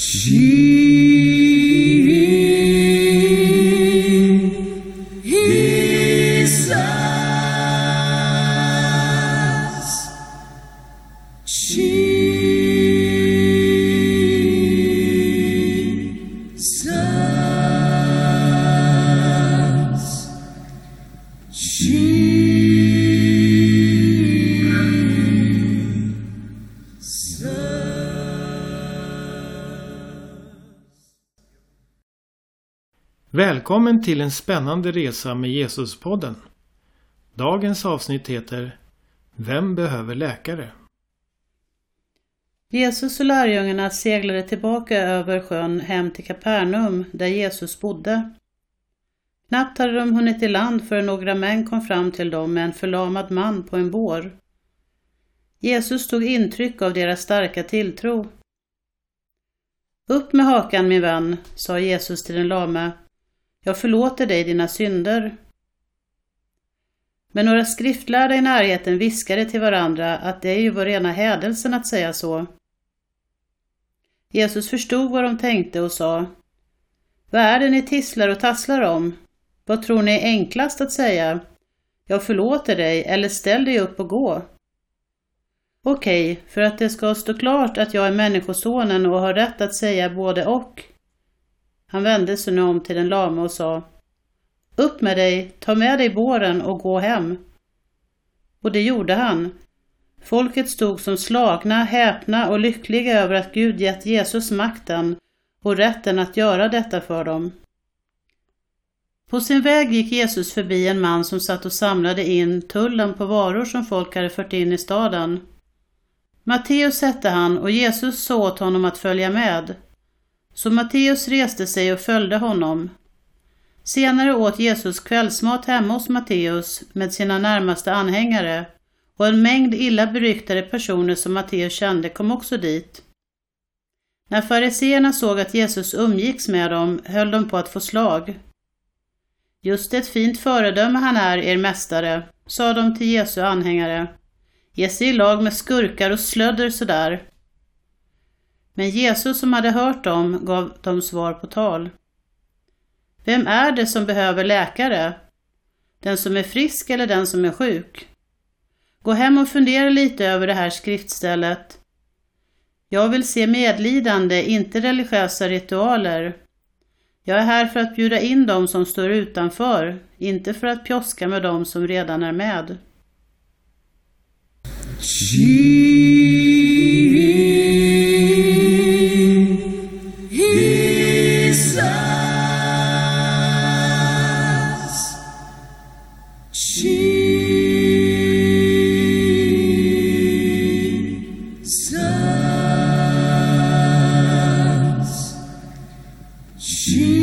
Ti. Välkommen till en spännande resa med Jesuspodden. Dagens avsnitt heter Vem behöver läkare? Jesus och lärjungarna seglade tillbaka över sjön hem till Kapernaum där Jesus bodde. Knappt hade de hunnit i land förrän några män kom fram till dem med en förlamad man på en bår. Jesus tog intryck av deras starka tilltro. Upp med hakan min vän, sa Jesus till den lame. Jag förlåter dig dina synder. Men några skriftlärda i närheten viskade till varandra att det är ju var rena hädelsen att säga så. Jesus förstod vad de tänkte och sa Vad är det ni tisslar och tasslar om? Vad tror ni är enklast att säga? Jag förlåter dig eller ställ dig upp och gå. Okej, för att det ska stå klart att jag är Människosonen och har rätt att säga både och. Han vände sig nu om till den lame och sa Upp med dig, ta med dig båren och gå hem. Och det gjorde han. Folket stod som slagna, häpna och lyckliga över att Gud gett Jesus makten och rätten att göra detta för dem. På sin väg gick Jesus förbi en man som satt och samlade in tullen på varor som folk hade fört in i staden. Matteus hette han och Jesus sa åt honom att följa med. Så Matteus reste sig och följde honom. Senare åt Jesus kvällsmat hemma hos Matteus med sina närmaste anhängare och en mängd illa beryktade personer som Matteus kände kom också dit. När fariseerna såg att Jesus umgicks med dem höll de på att få slag. Just ett fint föredöme han är, er mästare, sa de till Jesu anhängare. Ge sig i lag med skurkar och slödder sådär. Men Jesus som hade hört dem gav dem svar på tal. Vem är det som behöver läkare? Den som är frisk eller den som är sjuk? Gå hem och fundera lite över det här skriftstället. Jag vill se medlidande, inte religiösa ritualer. Jag är här för att bjuda in dem som står utanför, inte för att pjoska med dem som redan är med. Jesus. she